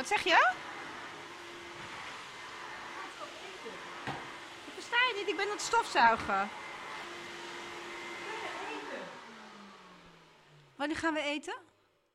Wat zeg je? Ik versta je niet, ik ben aan het stofzuigen. Wanneer gaan we eten?